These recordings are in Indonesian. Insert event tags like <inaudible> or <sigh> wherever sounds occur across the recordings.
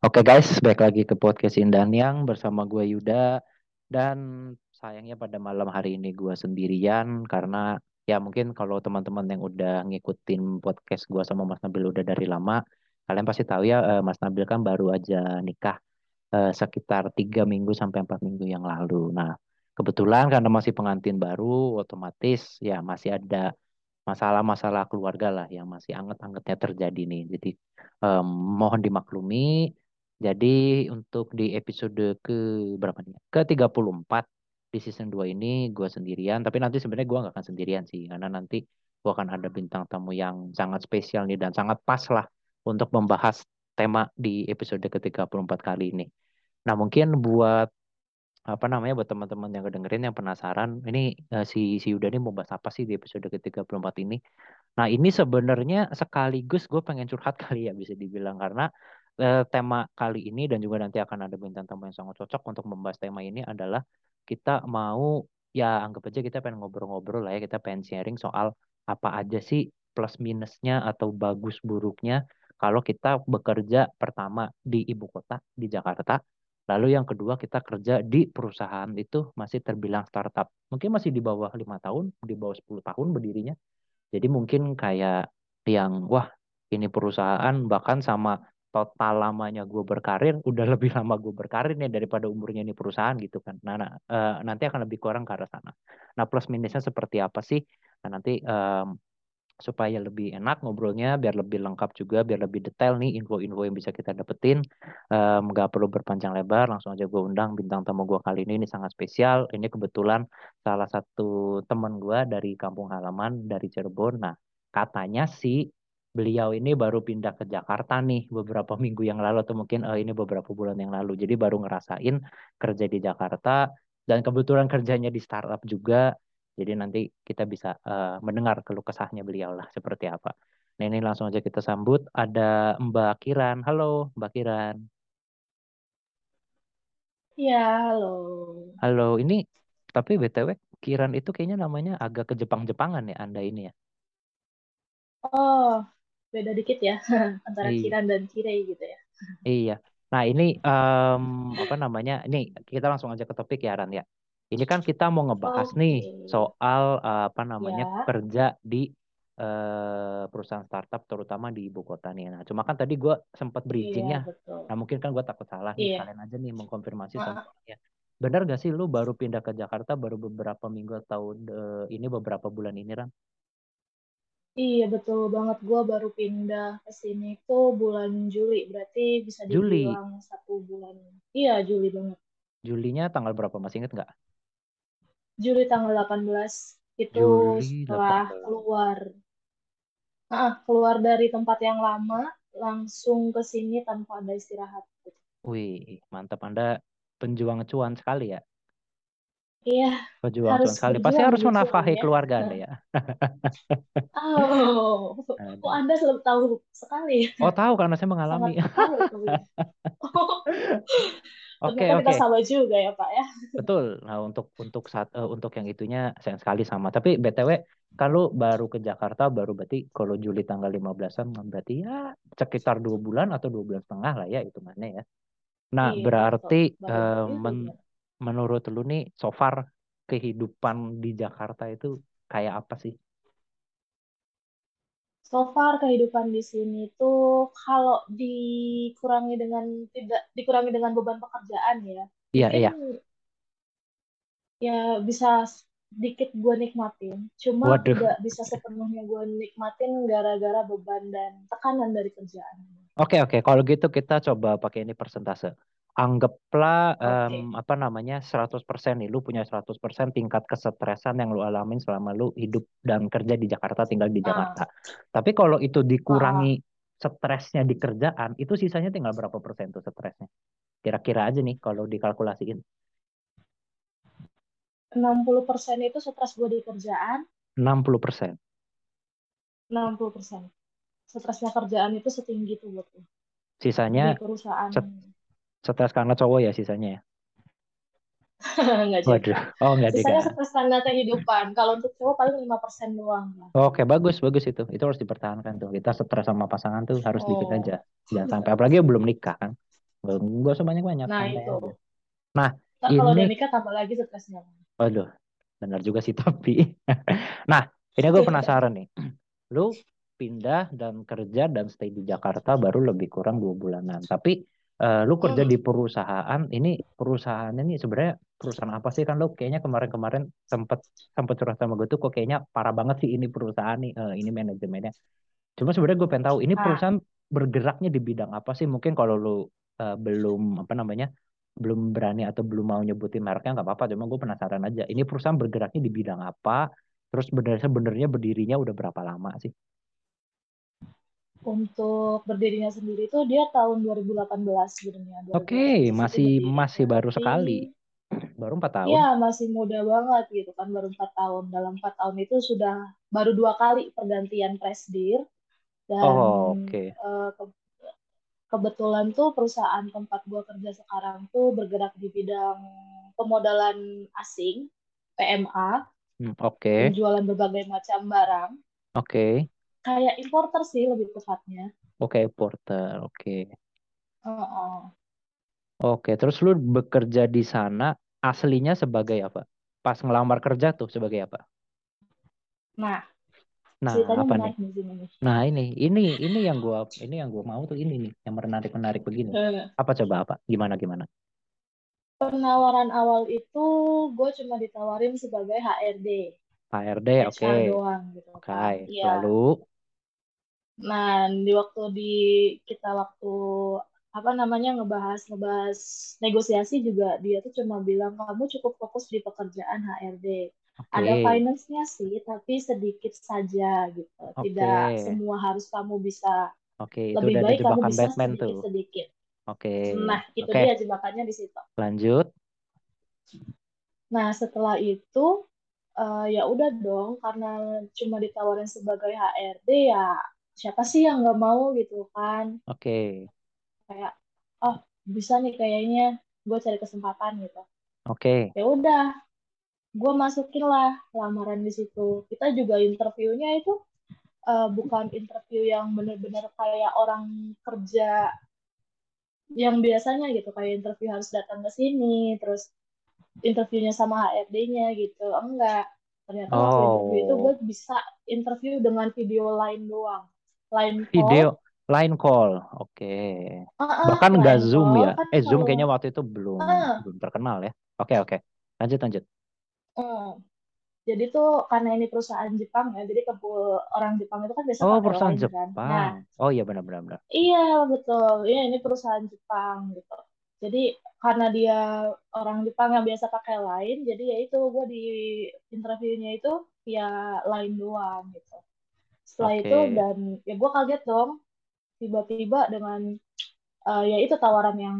Oke guys, balik lagi ke podcast Indan yang bersama gue Yuda dan sayangnya pada malam hari ini gue sendirian karena ya mungkin kalau teman-teman yang udah ngikutin podcast gue sama Mas Nabil udah dari lama, kalian pasti tahu ya eh, Mas Nabil kan baru aja nikah eh, sekitar tiga minggu sampai empat minggu yang lalu. Nah kebetulan karena masih pengantin baru, otomatis ya masih ada masalah-masalah keluarga lah yang masih anget-angetnya terjadi nih. Jadi um, mohon dimaklumi jadi untuk di episode ke berapa nih? Ke 34 di season 2 ini gue sendirian, tapi nanti sebenarnya gue gak akan sendirian sih karena nanti gue akan ada bintang tamu yang sangat spesial nih dan sangat pas lah untuk membahas tema di episode ke-34 kali ini. Nah, mungkin buat apa namanya buat teman-teman yang kedengerin yang penasaran, ini uh, si si Yuda ini mau bahas apa sih di episode ke-34 ini? Nah, ini sebenarnya sekaligus gue pengen curhat <laughs> kali ya bisa dibilang karena eh, tema kali ini dan juga nanti akan ada bintang tamu yang sangat cocok untuk membahas tema ini adalah kita mau ya anggap aja kita pengen ngobrol-ngobrol lah ya kita pengen sharing soal apa aja sih plus minusnya atau bagus buruknya kalau kita bekerja pertama di ibu kota di Jakarta. Lalu yang kedua kita kerja di perusahaan itu masih terbilang startup. Mungkin masih di bawah lima tahun di bawah 10 tahun berdirinya. Jadi mungkin kayak yang wah ini perusahaan bahkan sama total lamanya gue berkarir udah lebih lama gue berkarir nih daripada umurnya ini perusahaan gitu kan. Nah, nah uh, nanti akan lebih kurang ke arah sana. Nah plus minusnya seperti apa sih? Nah nanti um, supaya lebih enak ngobrolnya biar lebih lengkap juga biar lebih detail nih info-info yang bisa kita dapetin um, perlu berpanjang lebar langsung aja gue undang bintang tamu gue kali ini ini sangat spesial. Ini kebetulan salah satu teman gue dari kampung halaman dari Cirebon. Nah katanya sih beliau ini baru pindah ke Jakarta nih beberapa <laughs> minggu yang lalu atau mungkin uh, ini beberapa bulan yang lalu. Jadi baru ngerasain kerja di Jakarta dan kebetulan kerjanya di startup juga. Jadi nanti kita bisa uh, mendengar keluh kesahnya beliau lah seperti apa. Nah ini langsung aja kita sambut ada Mbak Kiran. Halo Mbak Kiran. Iya, halo. Halo, ini tapi BTW Kiran itu kayaknya namanya agak ke Jepang-Jepangan ya Anda ini ya. Oh, beda dikit ya <laughs> antara Iya. Kiran dan Kirei gitu ya. Iya. Nah ini um, apa namanya? Ini kita langsung aja ke topik ya Ran ya. Ini kan kita mau ngebahas Oke. nih soal uh, apa namanya Ya. kerja di uh, perusahaan startup terutama di ibu kota nih. Nah cuma kan tadi gue sempat bridgingnya. Iya, betul. Nah mungkin kan gue takut salah nih. Iya. Kalian aja nih mengkonfirmasi Ah, semuanya. Benar gak sih lu baru pindah ke Jakarta baru beberapa minggu atau uh, ini beberapa bulan ini Ran? Iya, betul banget. Gue baru pindah ke sini tuh bulan Juli. Berarti bisa Juli. dibilang satu bulan. Iya, Juli banget. Julinya tanggal berapa? Masih inget nggak? Juli tanggal 18. Itu Juli setelah 18. keluar. Ah, keluar dari tempat yang lama, langsung ke sini tanpa ada istirahat. Wih, mantap Anda penjuang cuan sekali ya. Iya, Pejuang harus sekali. berjuang Pasti harus demi cuan menafkahi ya. keluarga Anda ya. Oh, kok Aduh. Anda selalu tahu sekali. Oh tahu karena saya mengalami. Tuh. <laughs> Oke Ternyata kita oke. sama juga ya Pak ya. Betul. Nah untuk untuk saat eh, untuk yang itunya sayang sekali sama. Tapi BTW kalau baru ke Jakarta baru berarti kalau Juli tanggal 15-an berarti ya sekitar dua bulan atau dua bulan setengah lah ya hitungannya ya. Nah Iya, berarti betul. Itu men- dia. Menurut lu nih so far kehidupan di Jakarta itu kayak apa sih? So far kehidupan di sini tuh kalau dikurangi dengan tidak dikurangi dengan beban pekerjaan ya, Iya iya. ya bisa sedikit gue nikmatin. Cuma Waduh. nggak bisa sepenuhnya gue nikmatin gara-gara beban dan tekanan dari kerjaan. Oke oke, kalau gitu kita coba pakai ini persentase. Anggaplah em, Oke. apa namanya 100% nih lu punya 100% tingkat kesetresan yang lu alamin selama lu hidup dan kerja di Jakarta tinggal di Ah, Jakarta. Tapi kalau itu ah, ah. dikurangi stresnya di kerjaan itu sisanya tinggal berapa persen tuh stresnya? Kira-kira aja nih kalau dikalkulasiin 60% itu stres gue di kerjaan, 60%. 60%. Stresnya kerjaan itu setinggi itu buat gue. Sisanya Di perusahaan. set- stres karena cowok ya sisanya ya. <laughs> Enggak Waduh. juga. Oh enggak Sisanya juga. stres karena kehidupan. Kalau untuk cowok paling 5% doang. lah. Oke, bagus, bagus itu. Itu harus dipertahankan tuh. Kita stres sama pasangan tuh harus dikit Oh. aja. Jangan sampai apalagi belum nikah kan. Belum gak usah banyak-banyak, Nah, itu. aja. Nah, Ntar kalau udah ini nikah tambah lagi stresnya. waduh, benar juga sih <laughs> tapi. Nah, ini gue penasaran nih. Lu pindah dan kerja dan stay di Jakarta baru lebih kurang dua bulanan. Tapi eh, lu kerja Hmm. di perusahaan ini perusahaan ini sebenarnya perusahaan apa sih kan lu kayaknya kemarin-kemarin sempet sempet curhat sama gue tuh kok kayaknya parah banget sih ini perusahaan nih eh, ini manajemennya. Cuma sebenarnya gue pengen tahu ini Nah, perusahaan bergeraknya di bidang apa sih? Mungkin kalau lu eh, belum apa namanya belum berani atau belum mau nyebutin mereknya nggak apa-apa. Cuma gue penasaran aja. Ini perusahaan bergeraknya di bidang apa? Terus sebenarnya sebenarnya berdirinya udah berapa lama sih? Untuk berdirinya sendiri itu dia tahun 2018 sebenarnya. Oke, 2018 itu masih masih berdirinya. baru sekali. Baru empat tahun. ya masih muda banget gitu kan. Baru 4 tahun. Dalam 4 tahun itu sudah baru dua kali pergantian presidir. Dan Oh, oke. eh, ke- kebetulan tuh perusahaan tempat gua kerja sekarang tuh bergerak di bidang pemodalan asing, PMA, Hmm, Oke, penjualan berbagai macam barang. oke, Kayak importer sih lebih tepatnya. oke, porter, oke, Heeh. oke. Terus lu bekerja di sana aslinya sebagai apa? Pas ngelamar kerja tuh sebagai apa? Nah, Nah, ceritanya apa nih? di sini. Nah, ini, ini, ini yang gua, ini yang gua mau tuh ini nih, yang menarik-menarik begini. Eh, Apa coba apa? Gimana gimana? Penawaran awal itu gue cuma ditawarin sebagai HRD, HRD, oke, HR doang gitu oke. kan. Iya. Lalu, Nah, di waktu di kita waktu apa namanya ngebahas ngebahas negosiasi juga dia tuh cuma bilang kamu cukup fokus di pekerjaan HRD. Ada oke, finance-nya sih, tapi sedikit saja gitu. Tidak oke, semua harus kamu bisa. oke. Itu Lebih udah ada baik kamu bisa Batman tuh. sedikit-sedikit. Oke, Nah, itu oke. dia jebakannya di situ. Lanjut. Nah, setelah itu eh, ya udah dong karena cuma ditawarin sebagai HRD ya siapa sih yang nggak mau gitu kan? Oke, kayak oh bisa nih kayaknya gue cari kesempatan gitu. Oke, ya udah gue masukin lah lamaran di situ. Kita juga interviewnya itu eh, bukan interview yang bener-bener kayak orang kerja yang biasanya gitu kayak interview harus datang ke sini terus interviewnya sama HRD-nya gitu enggak ternyata waktu interview itu gue Oh, bisa interview dengan video line doang line call video line call. Oke. ah ah, Bahkan nggak line Zoom ya? kan Eh, Zoom kalau kayaknya waktu itu belum ah belum terkenal ya. Oke, oke. Lanjut, lanjut. ah. jadi tuh karena ini perusahaan Jepang ya jadi kebul orang Jepang itu kan biasa Oh, perusahaan line kan nah Jepang. Oh iya benar-benar. benar. iya betul iya ini perusahaan Jepang gitu jadi karena dia orang Jepang yang biasa pakai line jadi ya itu gue di interviewnya itu via line doang gitu. Setelah itu Oke, dan ya gue kaget dong tiba-tiba dengan eh, ya itu tawaran yang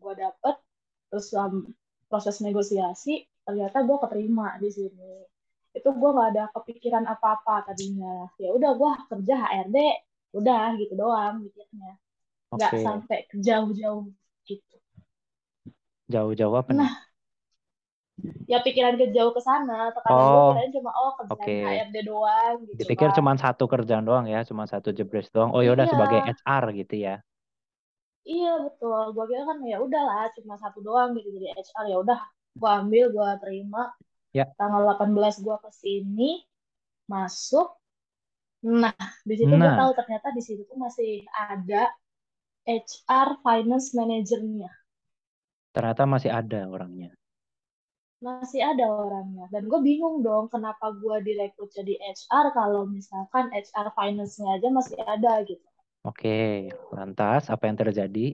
gue dapet terus um, proses negosiasi ternyata gue keterima di sini. Itu gue nggak ada kepikiran apa-apa tadinya. Ya udah gue kerja HRD udah gitu doang mikirnya. Nggak oke. sampai ke jauh-jauh gitu. Jauh-jauh apa nih? nah. Ya pikiran ke jauh ke sana. Tekanan gue Oh, kirain cuma oh kerjaan. HRD doang gitu Dipikir kan. cuma satu kerjaan doang ya, cuma satu jebres doang. Oh ya udah sebagai iya HR gitu ya. Iya betul, gue kira kan ya udahlah cuma satu doang gitu. Jadi HR ya udah gue ambil gue terima. Ya. tanggal 18 gue ke sini masuk. Nah di situ gue Nah, tahu ternyata di situ tuh masih ada HR finance manajernya ternyata masih ada orangnya. masih ada orangnya dan gue bingung dong kenapa gue direkrut jadi HR kalau misalkan HR finance-nya aja masih ada gitu Oke, lantas apa yang terjadi?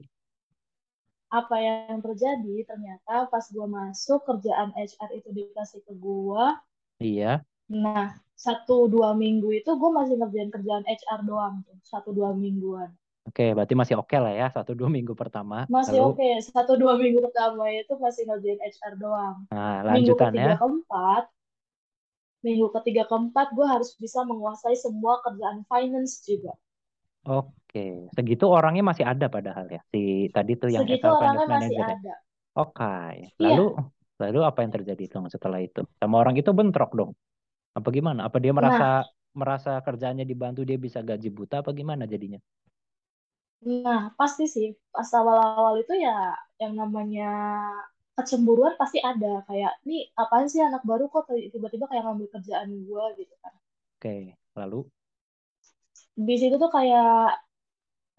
apa yang terjadi ternyata pas gue masuk kerjaan HR itu dikasih ke gue Iya. nah satu dua minggu itu gue masih ngerjain kerjaan HR doang tuh satu dua mingguan Oke, berarti masih oke lah ya satu dua minggu pertama. masih Lalu, oke satu dua minggu pertama itu masih ngerjain HR doang nah minggu lanjutannya, ketiga keempat minggu ketiga keempat gue harus bisa menguasai semua kerjaan finance juga oke, segitu orangnya masih ada padahal ya. Si tadi tuh yang segitu orangnya masih Manager ya. ada Oke, iya lalu lalu apa yang terjadi dong setelah itu? Sama orang itu bentrok dong. Apa gimana? Apa dia nah merasa merasa kerjaannya dibantu dia bisa gaji buta apa gimana jadinya? Nah, pasti sih. Pas awal-awal itu ya yang namanya kecemburuan pasti ada. Kayak, nih apaan sih anak baru kok tiba-tiba kayak ngambil kerjaan gue gitu kan. Oke, lalu Di situ tuh kayak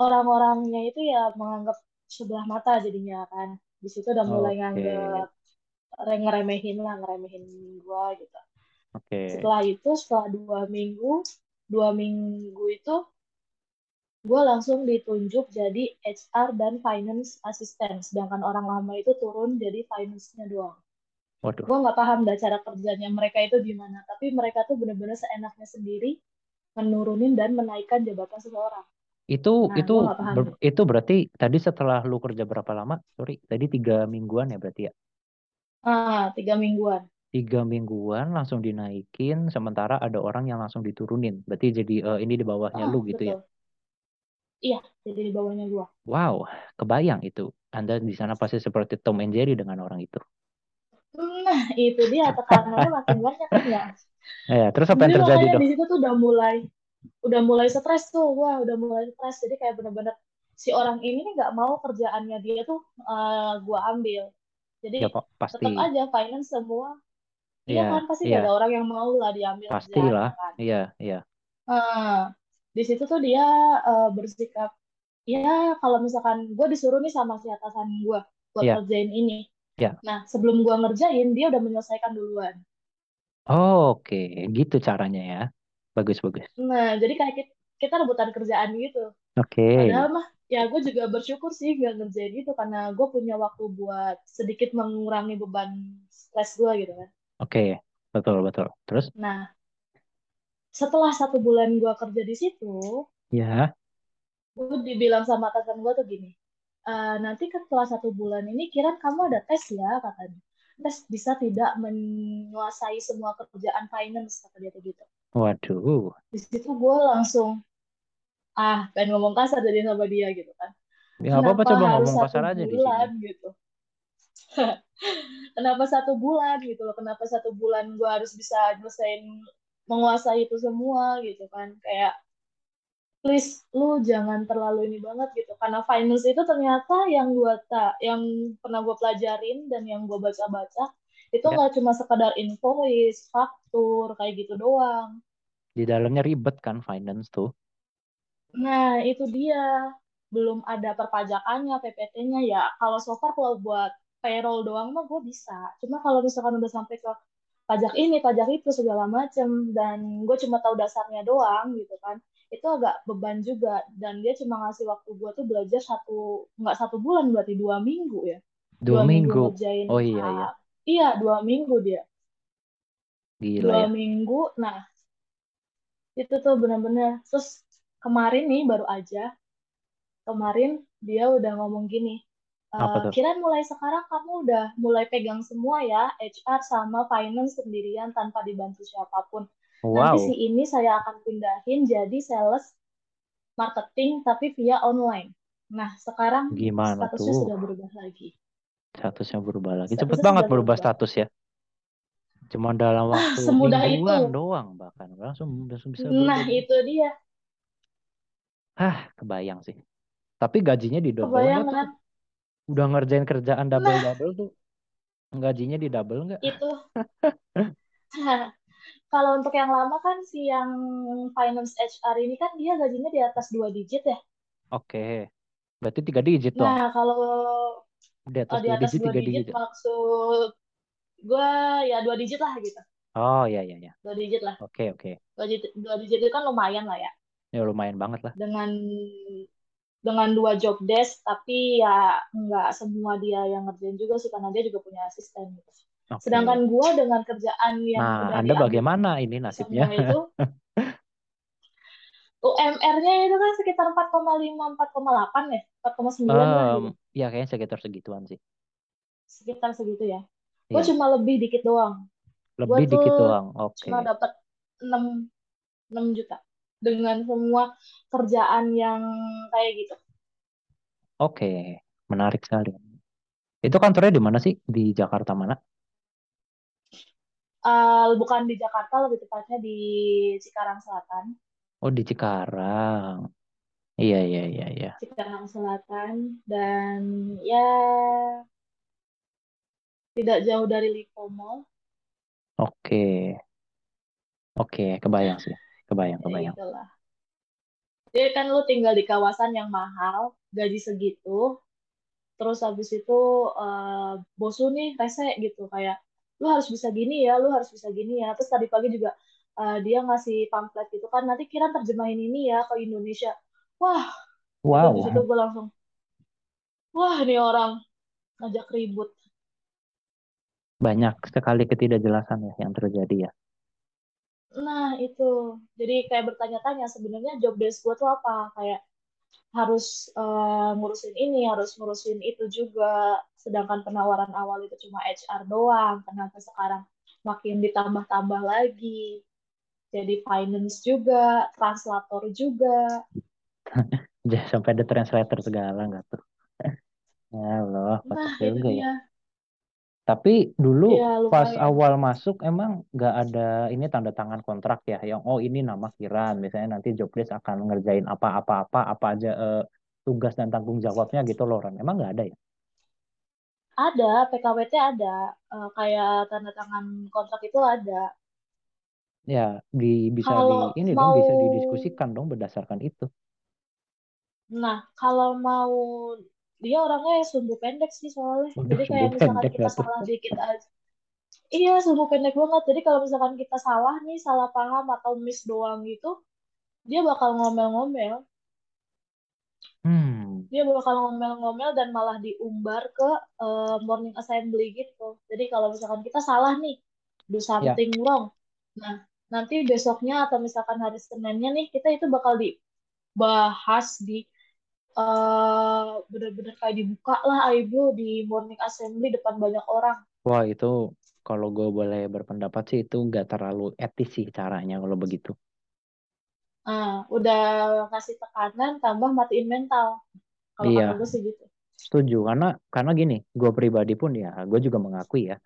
orang-orangnya itu ya menganggap sebelah mata jadinya kan. Di situ udah mulai oke, nganggap ngeremehin lah, ngeremehin gue gitu. oke. Setelah itu, setelah dua minggu, dua minggu itu gue langsung ditunjuk jadi HR dan finance assistant. Sedangkan orang lama itu turun jadi finance-nya doang. Waduh, Gue nggak paham dah cara kerjanya mereka itu gimana. Tapi mereka tuh bener-bener seenaknya sendiri menurunin dan menaikkan jabatan seseorang. itu Nah, itu ber- itu berarti tadi setelah lu kerja berapa lama? Sorry, tadi tiga mingguan ya berarti ya? Ah, tiga mingguan. Tiga mingguan langsung dinaikin, sementara ada orang yang langsung diturunin. Berarti jadi eh, ini di bawahnya Ah, lu gitu ya? Iya, jadi di bawahnya gue. Wow, kebayang itu. Anda di sana pasti seperti Tom and Jerry dengan orang itu. Nah, itu dia tekanannya makin banyak kan ya. Ya, terus apa yang Jadi terjadi dong? di situ tuh udah mulai udah mulai stres tuh wah udah mulai stres jadi kayak bener-bener si orang ini nih nggak mau kerjaannya dia tuh uh, gua ambil Ya jadi kok pasti. tetap aja finance semua iya Iya, kan pasti gak ada orang yang mau lah diambil pastilah. kan Iya, iya. Di situ tuh dia uh, bersikap ya kalau misalkan gue disuruh nih sama si atasan gue buat Iya, ngerjain ini iya. nah sebelum gua ngerjain dia udah menyelesaikan duluan Oh, oke, gitu caranya ya. Bagus, bagus. nah jadi kayak kita, kita rebutan kerjaan gitu Oke, Padahal mah ya gue juga bersyukur sih gak ngerjain itu karena gue punya waktu buat sedikit mengurangi beban stres gue gitu kan. oke, betul, betul. Terus, Nah, setelah satu bulan gue kerja di situ, ya, gue dibilang sama atasan gue tuh gini, "E, nanti setelah satu bulan ini kira kamu ada tes ya katanya. Tes bisa tidak menguasai semua kerjaan finance kata dia tuh gitu. waduh, Di situ gue langsung ah pengen ngomong kasar jadi sama dia gitu kan. ya apa-apa Kenapa coba ngomong kasar aja di sini. bulan gitu? <laughs> kenapa satu bulan gitu loh kenapa satu bulan gue harus bisa nyelesain menguasai itu semua gitu kan. Kayak please lu jangan terlalu ini banget gitu. Karena finance itu ternyata yang gue tak yang pernah gue pelajarin dan yang gue baca-baca itu Ya, nggak cuma sekedar invoice faktur kayak gitu doang. Di dalamnya ribet kan finance tuh. nah itu dia. Belum ada perpajakannya PPT-nya ya kalau so far kalau buat payroll doang mah gue bisa. Cuma kalau misalkan udah sampai ke pajak ini pajak itu segala macem. Dan gue cuma tahu dasarnya doang gitu kan. Itu agak beban juga. Dan dia cuma ngasih waktu gue tuh belajar satu nggak satu bulan berarti dua minggu ya. Dua dua minggu minggu. Oh iya, iya. ah, iya. dua minggu dia. Gila dua ya. minggu nah itu tuh benar-benar terus kemarin nih baru aja kemarin dia udah ngomong gini "Eh, tuh? Kiran mulai sekarang kamu udah mulai pegang semua ya HR sama finance sendirian tanpa dibantu siapa pun nanti si Wow, ini saya akan pindahin jadi sales marketing tapi via online nah sekarang gimana statusnya tuh? sudah berubah lagi Statusnya berubah lagi. Cepet statusnya banget sudah berubah berubah status ya. Cuma dalam ah waktu semudah itu doang bahkan langsung langsung bisa nah berubah. itu dia Hah, kebayang sih. Tapi gajinya di double kebayang kan Udah ngerjain kerjaan nah double-double tuh, gajinya di double nggak? itu <laughs> kalau untuk yang lama kan si yang finance HR ini kan dia gajinya di atas dua digit ya Oke, berarti tiga digit dong. nah kalau Di atas di atas digit, tiga digit digit ya? maksud gue ya dua digit lah gitu Oh iya iya iya. dua digit lah Oke oke. dua digit, dua digit itu kan lumayan lah ya Ya lumayan banget lah. dengan dengan dua job desk tapi ya nggak semua dia yang ngerjain juga sih karena dia juga punya asisten gitu. Oke. Sedangkan gua dengan kerjaan yang Nah, udah Anda bagaimana ini nasibnya? itu <laughs> UMR-nya itu kan sekitar 4,5 4,8 ya 4,9 lah Em, gitu ya kayaknya sekitar segituan sih. sekitar segitu ya gue Iya, cuma lebih dikit doang lebih dikit tuh doang. Oke. cuma dapat 6 6 juta dengan semua kerjaan yang kayak gitu Oke, menarik sekali. Itu kantornya di mana sih? Di Jakarta mana? Eh, bukan di Jakarta lebih tepatnya di Cikarang Selatan Oh, di Cikarang. Iya, iya, iya, iya. Cikarang Selatan dan ya tidak jauh dari Lipo Mall Oke. Oke, kebayang sih. Kebayang, ya kebayang. itulah. Jadi kan lu tinggal di kawasan yang mahal gaji segitu terus habis itu eh, bos lu nih rese gitu kayak lu harus bisa gini ya lu harus bisa gini ya. Terus tadi pagi juga eh, dia ngasih pamflet gitu kan nanti kira terjemahin ini ya ke Indonesia. Wah itu di situ Wow, gue langsung wah ini orang ngajak ribut. Banyak sekali ketidakjelasan ya yang terjadi ya. Nah itu jadi kayak bertanya-tanya sebenarnya job desk gue tuh apa kayak harus eh, ngurusin ini harus ngurusin itu juga sedangkan penawaran awal itu cuma HR doang kenapa sekarang makin ditambah-tambah lagi jadi finance juga, translator juga. <laughs> Sampai ada translator segala nggak tuh? <laughs> Ya Allah, Nah, itu juga ya. Tapi dulu Ya, pas lumayan. awal masuk emang nggak ada ini tanda tangan kontrak ya, yang oh ini nama Kiran, misalnya nanti job desk akan ngerjain apa-apa-apa, apa aja eh, tugas dan tanggung jawabnya gitu loh, Ran. Emang nggak ada ya? Ada, PKWT ada. Eh, kayak tanda tangan kontrak itu ada. Ya, di bisa di Kalau ini dong mau, bisa didiskusikan dong berdasarkan itu. nah, kalau mau, dia orangnya sumbu pendek sih soalnya. Waduh, Jadi kayak misalkan pendek kita salah dikit aja. Iya, sumbu pendek banget. Jadi kalau misalkan kita salah nih, salah paham atau miss doang gitu, dia bakal ngomel-ngomel. Hmm, dia bakal ngomel-ngomel dan malah diumbar ke eh, morning assembly gitu. Jadi kalau misalkan kita salah nih, do ya, something wrong. Nah, nanti besoknya atau misalkan hari Seninnya nih, kita itu bakal dibahas di eh bener-bener kayak dibuka lah Aibu di morning assembly depan banyak orang. wah itu kalau gue boleh berpendapat sih itu nggak terlalu etis sih caranya kalau begitu. Nah, udah ngasih tekanan tambah matiin mental. Kalau Iya, gue sih gitu. setuju karena karena gini, gue pribadi pun ya, gue juga mengakui ya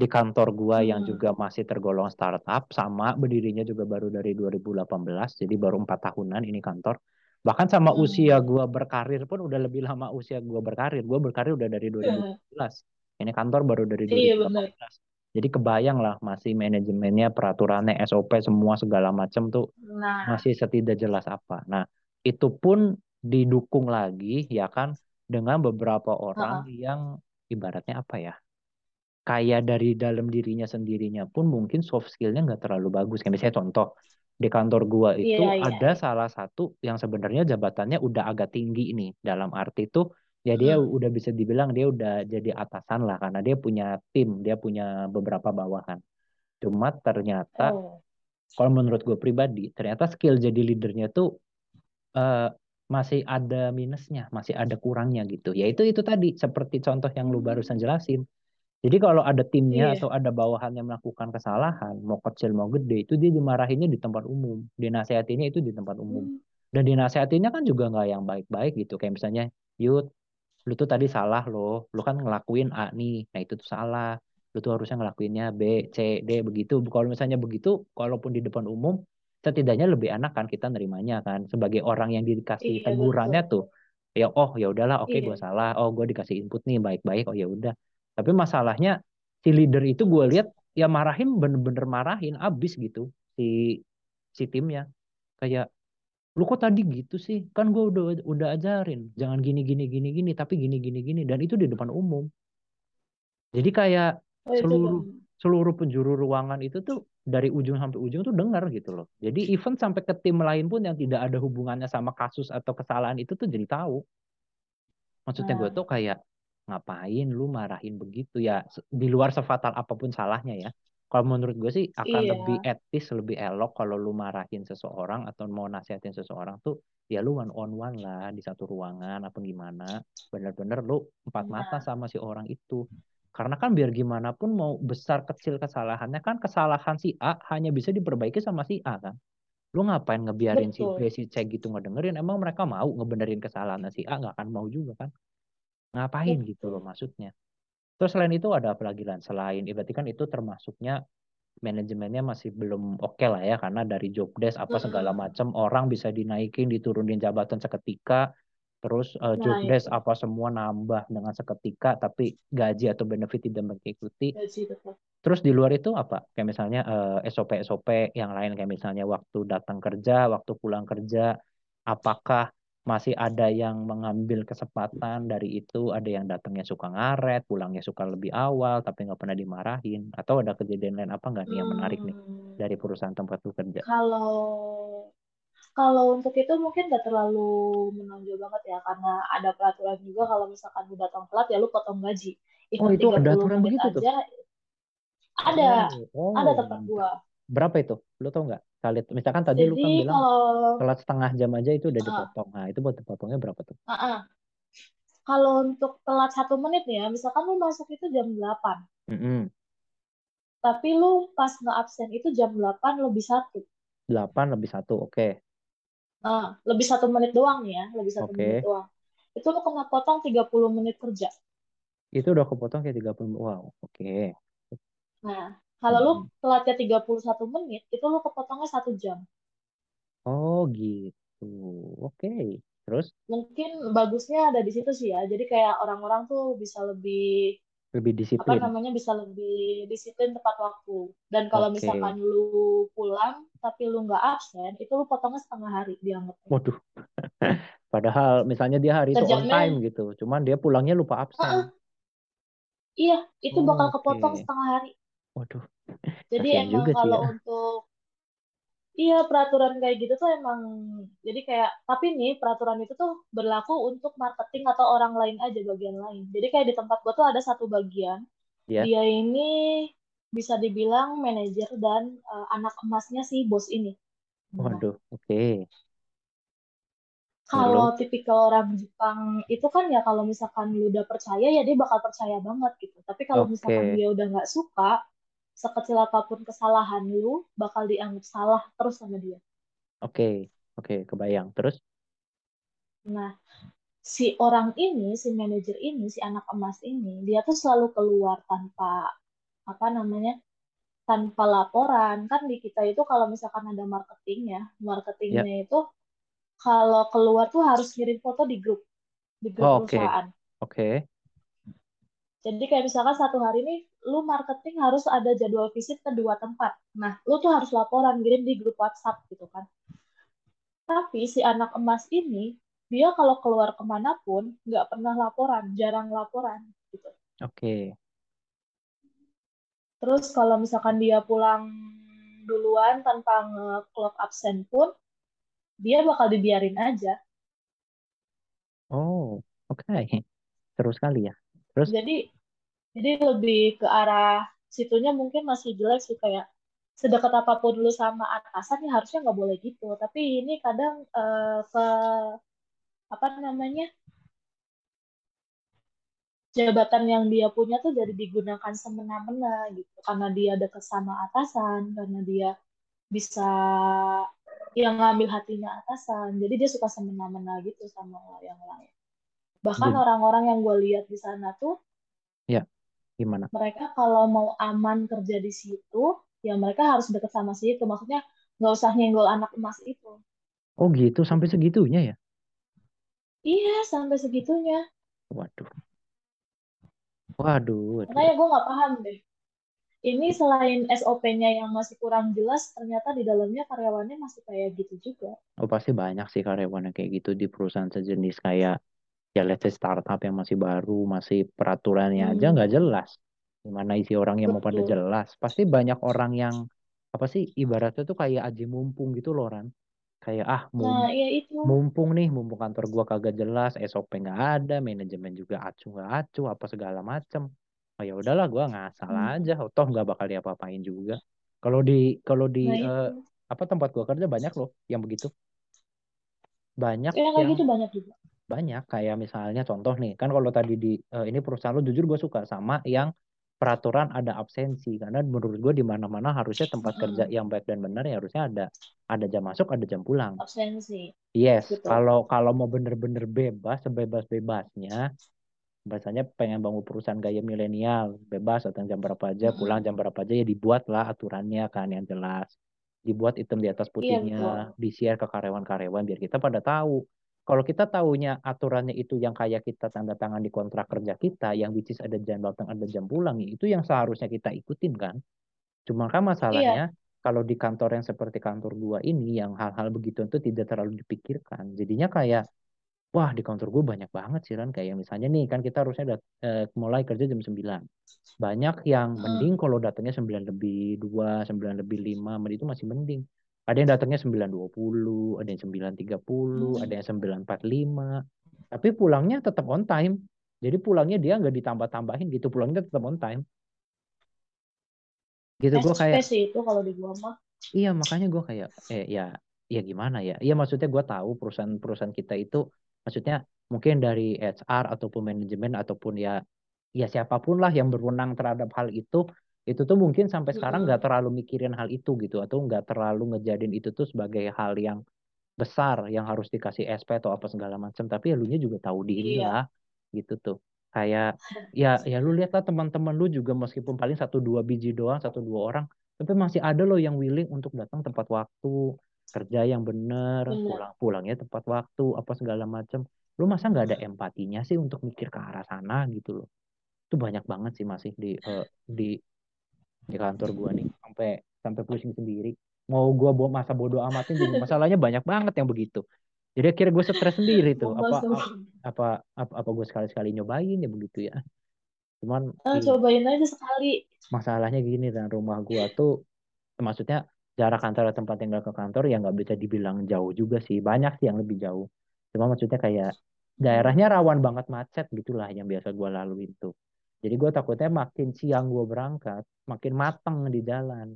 di kantor gue yang Hmm. juga masih tergolong startup sama berdirinya juga baru dari 2018, jadi baru empat tahunan ini kantor. Bahkan sama Hmm. usia gue berkarir pun udah lebih lama usia gue berkarir. Gue berkarir udah dari 2017. Ini kantor baru dari Iya bener. 2018. Jadi kebayang lah masih manajemennya, peraturannya, SOP semua segala macam tuh Nah, masih setidak jelas apa. Nah, itu pun didukung lagi ya kan dengan beberapa orang heeh. yang ibaratnya apa ya? Kayak dari dalam dirinya sendirinya pun mungkin soft skillnya nggak terlalu bagus. Kayak misalnya contoh di kantor gua Iya, itu iya. ada salah satu yang sebenarnya jabatannya udah agak tinggi ini dalam arti itu ya dia Hmm. udah bisa dibilang dia udah jadi atasan lah karena dia punya tim, dia punya beberapa bawahan. Cuma ternyata Oh. kalau menurut gue pribadi ternyata skill jadi leadernya tuh eh, masih ada minusnya, masih ada kurangnya gitu. Yaitu itu tadi seperti contoh yang lu barusan jelasin. Jadi kalau ada timnya Iya. atau ada bawahan yang melakukan kesalahan, mau kecil mau gede, itu dia dimarahinnya di tempat umum, dinasehatinya itu di tempat umum. Hmm. Dan dinasehatinya kan juga nggak yang baik-baik gitu. Kayak misalnya, Yud, lu tuh tadi salah loh, lu kan ngelakuin A nih, nah itu tuh salah. Lu tuh harusnya ngelakuinnya B, C, D begitu. Kalau misalnya begitu, kalaupun di depan umum, setidaknya lebih enak kan kita nerimanya kan. Sebagai orang yang dikasih Iya tegurannya betul. tuh, ya oh ya udahlah, oke gue Iya. salah, oh gue dikasih input nih baik-baik, oh ya udah. Tapi masalahnya si leader itu gue lihat ya marahin bener-bener marahin abis gitu si si timnya. Kayak lu kok tadi gitu sih? Kan gue udah udah ajarin jangan gini gini gini gini tapi gini gini gini. Dan itu di depan umum. Jadi kayak Oh seluruh seluruh penjuru ruangan itu tuh dari ujung sampai ujung tuh dengar gitu loh. Jadi even sampai ke tim lain pun yang tidak ada hubungannya sama kasus atau kesalahan itu tuh jadi tahu. Maksudnya gue Nah, tuh kayak ngapain lu marahin begitu ya di luar sefatal apa pun salahnya ya. Kalau menurut gue sih akan lebih iya, etis, lebih elok kalau lu marahin seseorang atau mau nasihatin seseorang tuh ya lu one on one lah di satu ruangan apa gimana. Bener-bener lu empat mata nah, sama si orang itu. Karena kan biar gimana pun mau besar kecil kesalahannya kan kesalahan si A hanya bisa diperbaiki sama si A kan. Lu ngapain ngebiarin si B, betul, si C gitu ngedengerin? Emang mereka mau ngebenerin kesalahan si A? Nggak akan mau juga kan? Ngapain gitu loh maksudnya. Terus selain itu ada apa lagi Lan? Selain, eh, berarti kan itu termasuknya manajemennya masih belum oke lah ya karena dari job desk apa segala Mm-mm. macam orang bisa dinaikin diturunin jabatan seketika terus eh, job Nah, desk itu apa semua nambah dengan seketika tapi gaji atau benefit tidak mengikuti gaji terus di luar itu apa kayak misalnya eh, SOP SOP yang lain kayak misalnya waktu datang kerja waktu pulang kerja apakah masih ada yang mengambil kesempatan dari itu. Ada yang datangnya suka ngaret pulangnya suka lebih awal tapi nggak pernah dimarahin. Atau ada kejadian lain apa nggak nih yang menarik nih Hmm, dari perusahaan tempat lu kerja? Kalau kalau untuk itu mungkin gak terlalu menonjol banget ya karena ada peraturan juga kalau misalkan lu datang telat ya lu potong gaji. oh itu ada aturan begitu tuh? aja. Ada. Oh oh. Ada tempat gua. Berapa itu? Lu tau nggak? Kali misalkan tadi lu Jadi kan bilang kalau telat setengah jam aja itu udah uh, dipotong. Nah itu buat dipotongnya berapa tuh? Uh, uh, kalau untuk telat satu menit ya, misalkan lu masuk itu jam 8, Mm-mm. tapi lu pas nggak absen itu jam 8 lebih satu. 8 lebih satu oke. Nah, lebih satu menit doang ya, lebih satu menit oke doang. Itu lu kena potong 30 menit kerja. itu udah kepotong kayak 30 wow oke. Nah, kalau lu telatnya 31 menit, itu lu kepotongnya satu jam. oh gitu oke terus Mungkin bagusnya ada di situ sih ya. Jadi kayak orang-orang tuh bisa lebih, lebih apa disiplin namanya, bisa lebih disiplin tepat waktu. Dan kalau oke misalkan lu pulang, tapi lu nggak absen, itu lu potongnya setengah hari dianggapnya. waduh <laughs> padahal misalnya dia hari itu on time gitu cuman dia pulangnya lupa absen "Ah, iya, itu bakal oke kepotong setengah hari. Waduh Jadi emang juga sih kalau ya untuk Iya, peraturan kayak gitu tuh emang jadi kayak tapi nih peraturan itu tuh berlaku untuk marketing atau orang lain aja bagian lain. Jadi kayak di tempat gua tuh ada satu bagian, ya dia ini bisa dibilang manajer dan eh, anak emasnya si bos ini. Nah, waduh oke kalau lalu tipikal orang Jepang itu kan ya kalau misalkan lu udah percaya ya dia bakal percaya banget gitu. Tapi kalau misalkan oke dia udah nggak suka, sekecil apa pun kesalahan lu bakal dianggap salah terus sama dia. oke oke kebayang terus Nah, si orang ini, si manajer ini, si anak emas ini, dia tuh selalu keluar tanpa apa namanya, tanpa laporan. Kan di kita itu kalau misalkan ada marketingnya, ya marketingnya itu kalau keluar tuh harus kirim foto di grup, di grup Oh, oke perusahaan. oke Jadi kayak misalkan satu hari ini lu marketing harus ada jadwal visit ke dua tempat. Nah, lu tuh harus laporan kirim di grup WhatsApp gitu kan. Tapi si anak emas ini, dia kalau keluar ke mana pun nggak pernah laporan, jarang laporan gitu. oke Terus kalau misalkan dia pulang duluan tanpa nge-clock absen pun, dia bakal dibiarin aja. oh oke Seru sekali ya. Terus, Jadi jadi lebih ke arah situnya mungkin masih jelek sih kayak sedekat apa pun lu sama atasan ya harusnya nggak boleh gitu. Tapi ini kadang eh, ke apa namanya jabatan yang dia punya tuh jadi digunakan semena-mena gitu karena dia dekat sama atasan, karena dia bisa yang ngambil hatinya atasan. Jadi dia suka semena-mena gitu sama yang lain. Bahkan orang-orang yang gue lihat di sana tuh, ya, gimana? mereka kalau mau aman kerja di situ, ya mereka harus deket sama situ. Maksudnya nggak usah nyenggol anak emas itu. Oh gitu, sampai segitunya ya? Iya, sampai segitunya. Waduh, waduh, waduh. Makanya gue nggak paham deh. Ini selain SOP-nya yang masih kurang jelas, ternyata di dalamnya karyawannya masih kayak gitu juga. Oh pasti banyak sih karyawan yang kayak gitu di perusahaan sejenis kayak ya let's say startup yang masih baru, masih peraturannya aja nggak Hmm, jelas. Gimana isi orang yang mau pada jelas? Pasti banyak orang yang apa sih ibaratnya tuh kayak aji mumpung gitu loh Ran. Kayak ah nah mum- iya itu. Mumpung nih mumpung kantor gua kagak jelas SOP nggak ada manajemen juga acu nggak acu apa segala macem. Oh ya udahlah gua ngasal Hmm. aja. Oh, toh nggak bakal diapa-apain juga. Kalau di kalau di nah itu. apa tempat gua kerja banyak loh yang begitu. Banyak ya kayak yang gitu banyak juga banyak. Kayak misalnya contoh nih kan kalau tadi di eh, ini perusahaan lo jujur gue suka sama yang peraturan ada absensi. Karena menurut gue di mana-mana harusnya tempat kerja Mm-mm. yang baik dan benar ya harusnya ada ada jam masuk ada jam pulang. Absensi. Yes betul kalau kalau mau bener-bener bebas sebebas-bebasnya bahasanya pengen bangun perusahaan gaya milenial bebas datang jam berapa aja pulang Mm-mm. jam berapa aja ya dibuat lah aturannya kan yang jelas. Dibuat hitam di atas iya putihnya betul di share ke karyawan-karyawan biar kita pada tahu kalau kita tahunya aturannya itu yang kayak kita tanda tangan di kontrak kerja kita yang which is ada jam datang ada jam pulang itu yang seharusnya kita ikutin kan cuma kan masalahnya iya kalau di kantor yang seperti kantor gua ini yang hal-hal begitu itu tidak terlalu dipikirkan jadinya kayak Wah, di kantor gue banyak banget sih, Ran. Kayak misalnya nih, kan kita harusnya dat- eh, mulai kerja jam 9. Banyak yang mending Mm. kalau datangnya 9 lebih 2, 9 lebih 5, menit itu masih mending. Ada yang datangnya 9.20, ada yang 9.30, ada Mm. yang 9.45. Tapi pulangnya tetap on time. Jadi pulangnya dia nggak ditambah-tambahin gitu, pulangnya tetap on time. Gitu gue kayak, sih itu kalau di gua mah iya makanya gue kayak, eh ya, ya gimana ya? Iya maksudnya gue tahu perusahaan-perusahaan kita itu, maksudnya mungkin dari HR ataupun manajemen ataupun ya ya siapa pun lah yang berwenang terhadap hal itu itu tuh mungkin sampai sekarang nggak terlalu mikirin hal itu gitu atau nggak terlalu ngejadiin itu tuh sebagai hal yang besar yang harus dikasih SP atau apa segala macam tapi ya lu nya juga tahu diri iya. lah gitu tuh. Kayak ya <laughs> ya lu lihat lah teman-teman lu juga meskipun paling satu dua biji doang satu dua orang tapi masih ada loh yang willing untuk datang tepat waktu kerja yang bener benar pulang pulangnya tepat waktu apa segala macam lu masa nggak ada empatinya sih untuk mikir ke arah sana gitu loh? Itu banyak banget sih masih di eh, di di kantor gua nih sampai sampai pusing sendiri. Mau gua bawa masa bodoh amatin juga masalahnya banyak banget yang begitu. Jadi akhirnya gue stres sendiri tuh. Apa apa apa, apa gue sekali-sekali nyobain ya begitu ya. Cuman ih, cobain aja sekali. Masalahnya gini dan rumah gua tuh maksudnya jarak antara tempat tinggal ke kantor ya nggak bisa dibilang jauh juga sih. Banyak sih yang lebih jauh. Cuma maksudnya kayak daerahnya rawan banget macet gitulah yang biasa gua laluin tuh jadi gue takutnya makin siang gue berangkat makin mateng di jalan.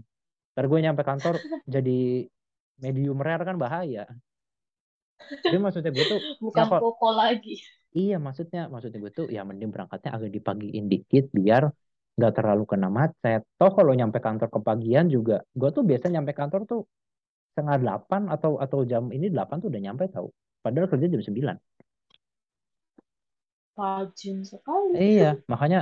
Ntar gue nyampe kantor jadi medium rare kan bahaya. Jadi maksudnya gue tuh <laughs> ya bukan kok koko lagi. Iya maksudnya maksudnya gue tuh ya mending berangkatnya agak dipagiin dikit biar nggak terlalu kena macet. Toh kalau nyampe kantor kepagian juga gue tuh biasa nyampe kantor tuh setengah delapan atau atau jam ini delapan tuh udah nyampe tahu padahal kerja jam sembilan. Rajin sekali. Iya makanya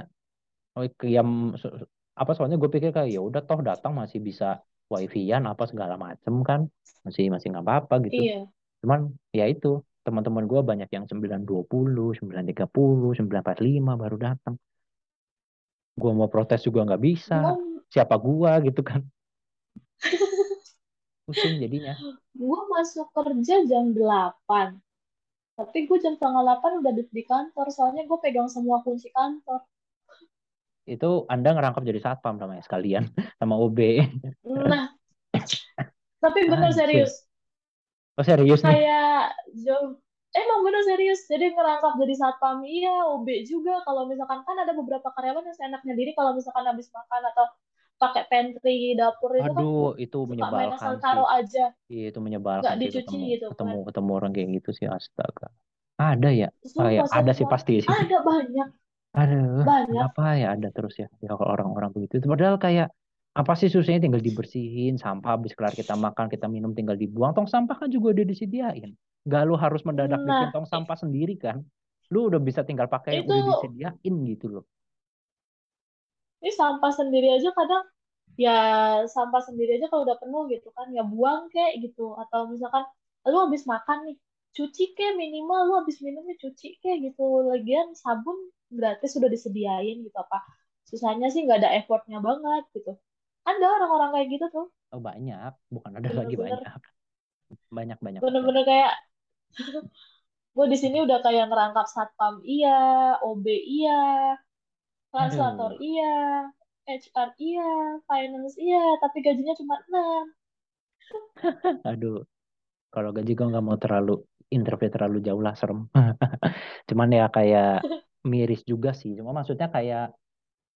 yang so- so- apa soalnya gue pikir kayak ya udah toh datang masih bisa wifi-an apa segala macem kan masih masih nggak apa-apa gitu. Iya. Cuman ya itu teman-teman gue banyak yang sembilan dua puluh sembilan tiga puluh sembilan empat lima baru datang. Gue mau protes juga nggak bisa. Gua siapa gua gitu kan. Pusing jadinya. Gua masuk kerja jam 8 tapi gue jam setengah 8 udah di, di kantor soalnya gue pegang semua kunci kantor itu anda ngerangkap jadi satpam namanya sekalian <laughs> sama OB nah <laughs> tapi bener anjir. serius. Oh serius nih? Kayak jauh emang bener serius. Jadi ngerangkap jadi satpam. Iya OB juga. Kalau misalkan kan ada beberapa karyawan yang seenaknya diri kalau misalkan habis makan atau pakai pantry dapur itu kan aduh itu suka main asal menyebalkan taruh aja. Iya, itu menyebalkan sih dicuci ketemu gitu ketemu kan. ketemu orang kayak gitu sih astaga. Ada ya? Ah, ya sumpah ada sih pasti sih. Ada banyak aduh banyak. kenapa ya ada terus ya ya kalau orang-orang begitu. Padahal kayak apa sih susahnya tinggal dibersihin sampah habis kelar kita makan kita minum tinggal dibuang. Tong sampah kan juga udah disediain. Gak lu harus mendadak bikin nah tong sampah sendiri kan. Lu udah bisa tinggal pakai yang itu udah disediain gitu loh. Ini sampah sendiri aja kadang ya sampah sendiri aja kalau udah penuh gitu kan ya buang kek gitu. Atau misalkan lu habis makan nih cuci kek minimal lu habis minumnya cuci kek gitu. Lagian sabun gratis sudah disediain gitu apa susahnya sih nggak ada effortnya banget gitu. Ada orang-orang kayak gitu tuh. Oh, banyak. Bukan ada lagi bener-bener. banyak. Banyak banyak. Banyak bener-bener kayak <laughs> gue di sini udah kayak ngerangkap satpam iya OB iya translator aduh. iya HR iya, finance iya, tapi gajinya cuma 6. <laughs> Aduh, kalau gaji gue nggak mau terlalu interview terlalu jauh lah serem. <laughs> Cuman ya kayak miris juga sih. Cuma maksudnya kayak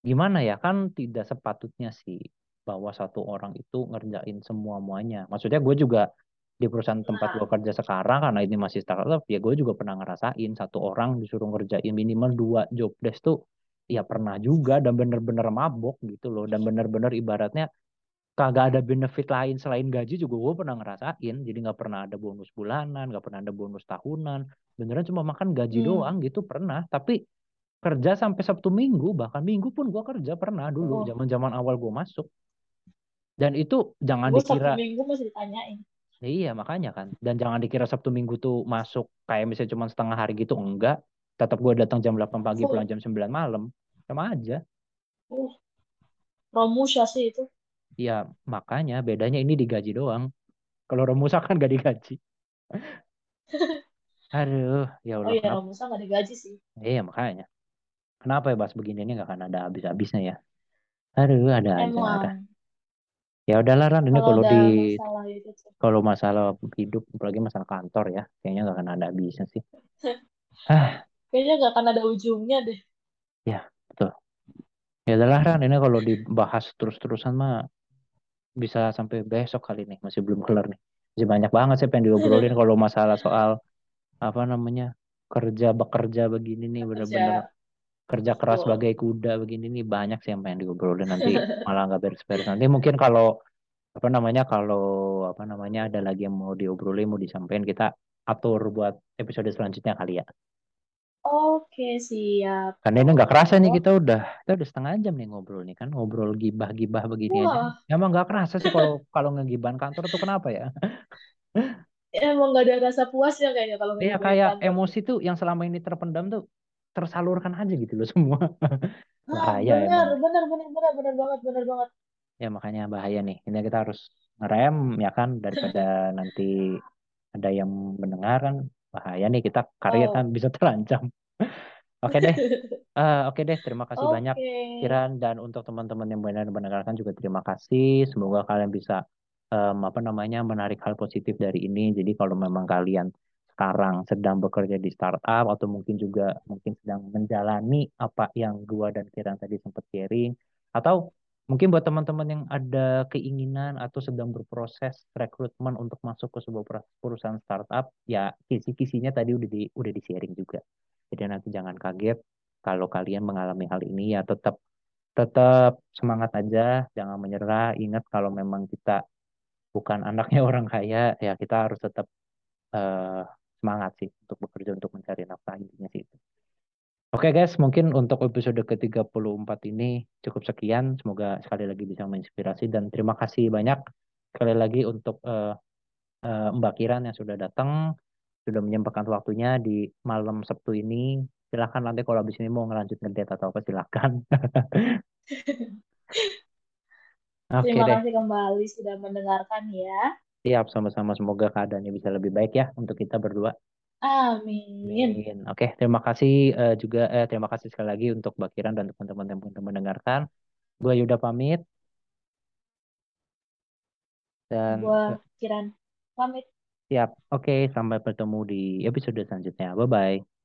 gimana ya kan tidak sepatutnya sih bahwa satu orang itu ngerjain semua muanya. Maksudnya gue juga di perusahaan tempat gue Nah, kerja sekarang karena ini masih startup ya gue juga pernah ngerasain satu orang disuruh ngerjain minimal dua job desk tuh ya pernah juga dan bener-bener mabok gitu loh dan bener-bener ibaratnya kagak ada benefit lain selain gaji juga gue pernah ngerasain jadi nggak pernah ada bonus bulanan nggak pernah ada bonus tahunan beneran cuma makan gaji doang hmm. gitu pernah tapi kerja sampai Sabtu Minggu bahkan Minggu pun gue kerja pernah dulu Oh, zaman-zaman awal gue masuk. Dan itu jangan Sabtu dikira Minggu masih ditanyain. ya iya makanya kan. Dan jangan dikira Sabtu Minggu tuh masuk kayak misalnya cuma setengah hari gitu enggak. Tetap gue datang jam 8 pagi pulang Full. jam 9 malam. Sama aja. Uh, Romusha sih itu. ya makanya bedanya ini digaji doang. Kalau Romusa kan gak digaji. <laughs> Aduh ya Oh Allah iya, kenapa? Romusha nggak digaji sih. iya makanya kenapa ya bahas begini ini nggak akan ada habis-habisnya ya. Aduh ada aja ada. Ya udahlah Ran ini kalau kalau di masalah itu tuh. kalau masalah hidup apalagi masalah kantor ya kayaknya nggak akan ada habisnya sih. <laughs> Ah. Kayaknya nggak akan ada ujungnya deh. ya betul. Ya udahlah Ran ini kalau dibahas terus-terusan mah bisa sampai besok kali nih masih belum kelar nih. Masih banyak banget sih pengen diobrolin <laughs> kalau masalah soal apa namanya kerja bekerja begini nih bener-bener Kerja, keras betul. sebagai kuda begini nih banyak sih yang pengen diobrolin nanti <laughs> malah nggak beres-beres. Nanti mungkin kalau apa namanya kalau apa namanya ada lagi yang mau diobrolin mau disampaikan kita atur buat episode selanjutnya kali ya. Oke, siap. karena ini nggak kerasa nih Oh, kita udah kita udah setengah jam nih ngobrol nih kan ngobrol gibah-gibah begini aja. Wah, emang nggak kerasa sih kalau kalau ngegibahan kantor tuh kenapa ya? <laughs> Emang nggak ada rasa puasnya kayaknya kalau ya ngomongin kayak kantor. emosi tuh yang selama ini terpendam tuh tersalurkan aja gitu loh <laughs> semua. Ah, bahaya benar, emang. benar, benar, benar, benar banget, benar banget. ya makanya bahaya nih. Ini kita harus ngerem ya kan? Daripada <laughs> nanti ada yang mendengar kan bahaya nih kita karya kan Oh, <laughs> bisa terancam. Oke deh. Eh, oke deh. Terima kasih banyak oke. Kiran. Dan untuk teman-teman yang benar mendengarkan juga terima kasih. Semoga kalian bisa em, apa namanya menarik hal positif dari ini. Jadi kalau memang kalian sekarang sedang bekerja di startup atau mungkin juga mungkin sedang menjalani apa yang gua dan Kiran tadi sempat sharing. Atau mungkin buat teman-teman yang ada keinginan atau sedang berproses rekrutmen untuk masuk ke sebuah per- perusahaan startup ya kisi-kisinya tadi udah di udah di sharing juga. Jadi nanti jangan kaget kalau kalian mengalami hal ini ya tetap tetap semangat aja jangan menyerah. Ingat kalau memang kita bukan anaknya <laughs> orang kaya ya kita harus tetap eh, semangat sih untuk bekerja untuk mencari nafkah intinya sih itu. Oke guys, mungkin untuk episode ke-34 ini cukup sekian. Semoga sekali lagi bisa menginspirasi dan terima kasih banyak sekali lagi untuk eh, eh, Mbak Kiran yang sudah datang, sudah menyempatkan waktunya di malam Sabtu ini. Silahkan nanti kalau habis ini mau ngelanjut ngedate atau apa silahkan. <laughs> Oke Terima deh, kasih kembali sudah mendengarkan ya. Siap sama-sama. Semoga keadaannya bisa lebih baik ya untuk kita berdua. Amin. Amin. Oke, terima kasih eh, juga eh terima kasih sekali lagi untuk Mbak Kiran dan teman-teman yang mendengarkan. Gue Yuda pamit dan Gua eh, Kiran pamit. siap. Oke, sampai bertemu di episode selanjutnya. Bye bye.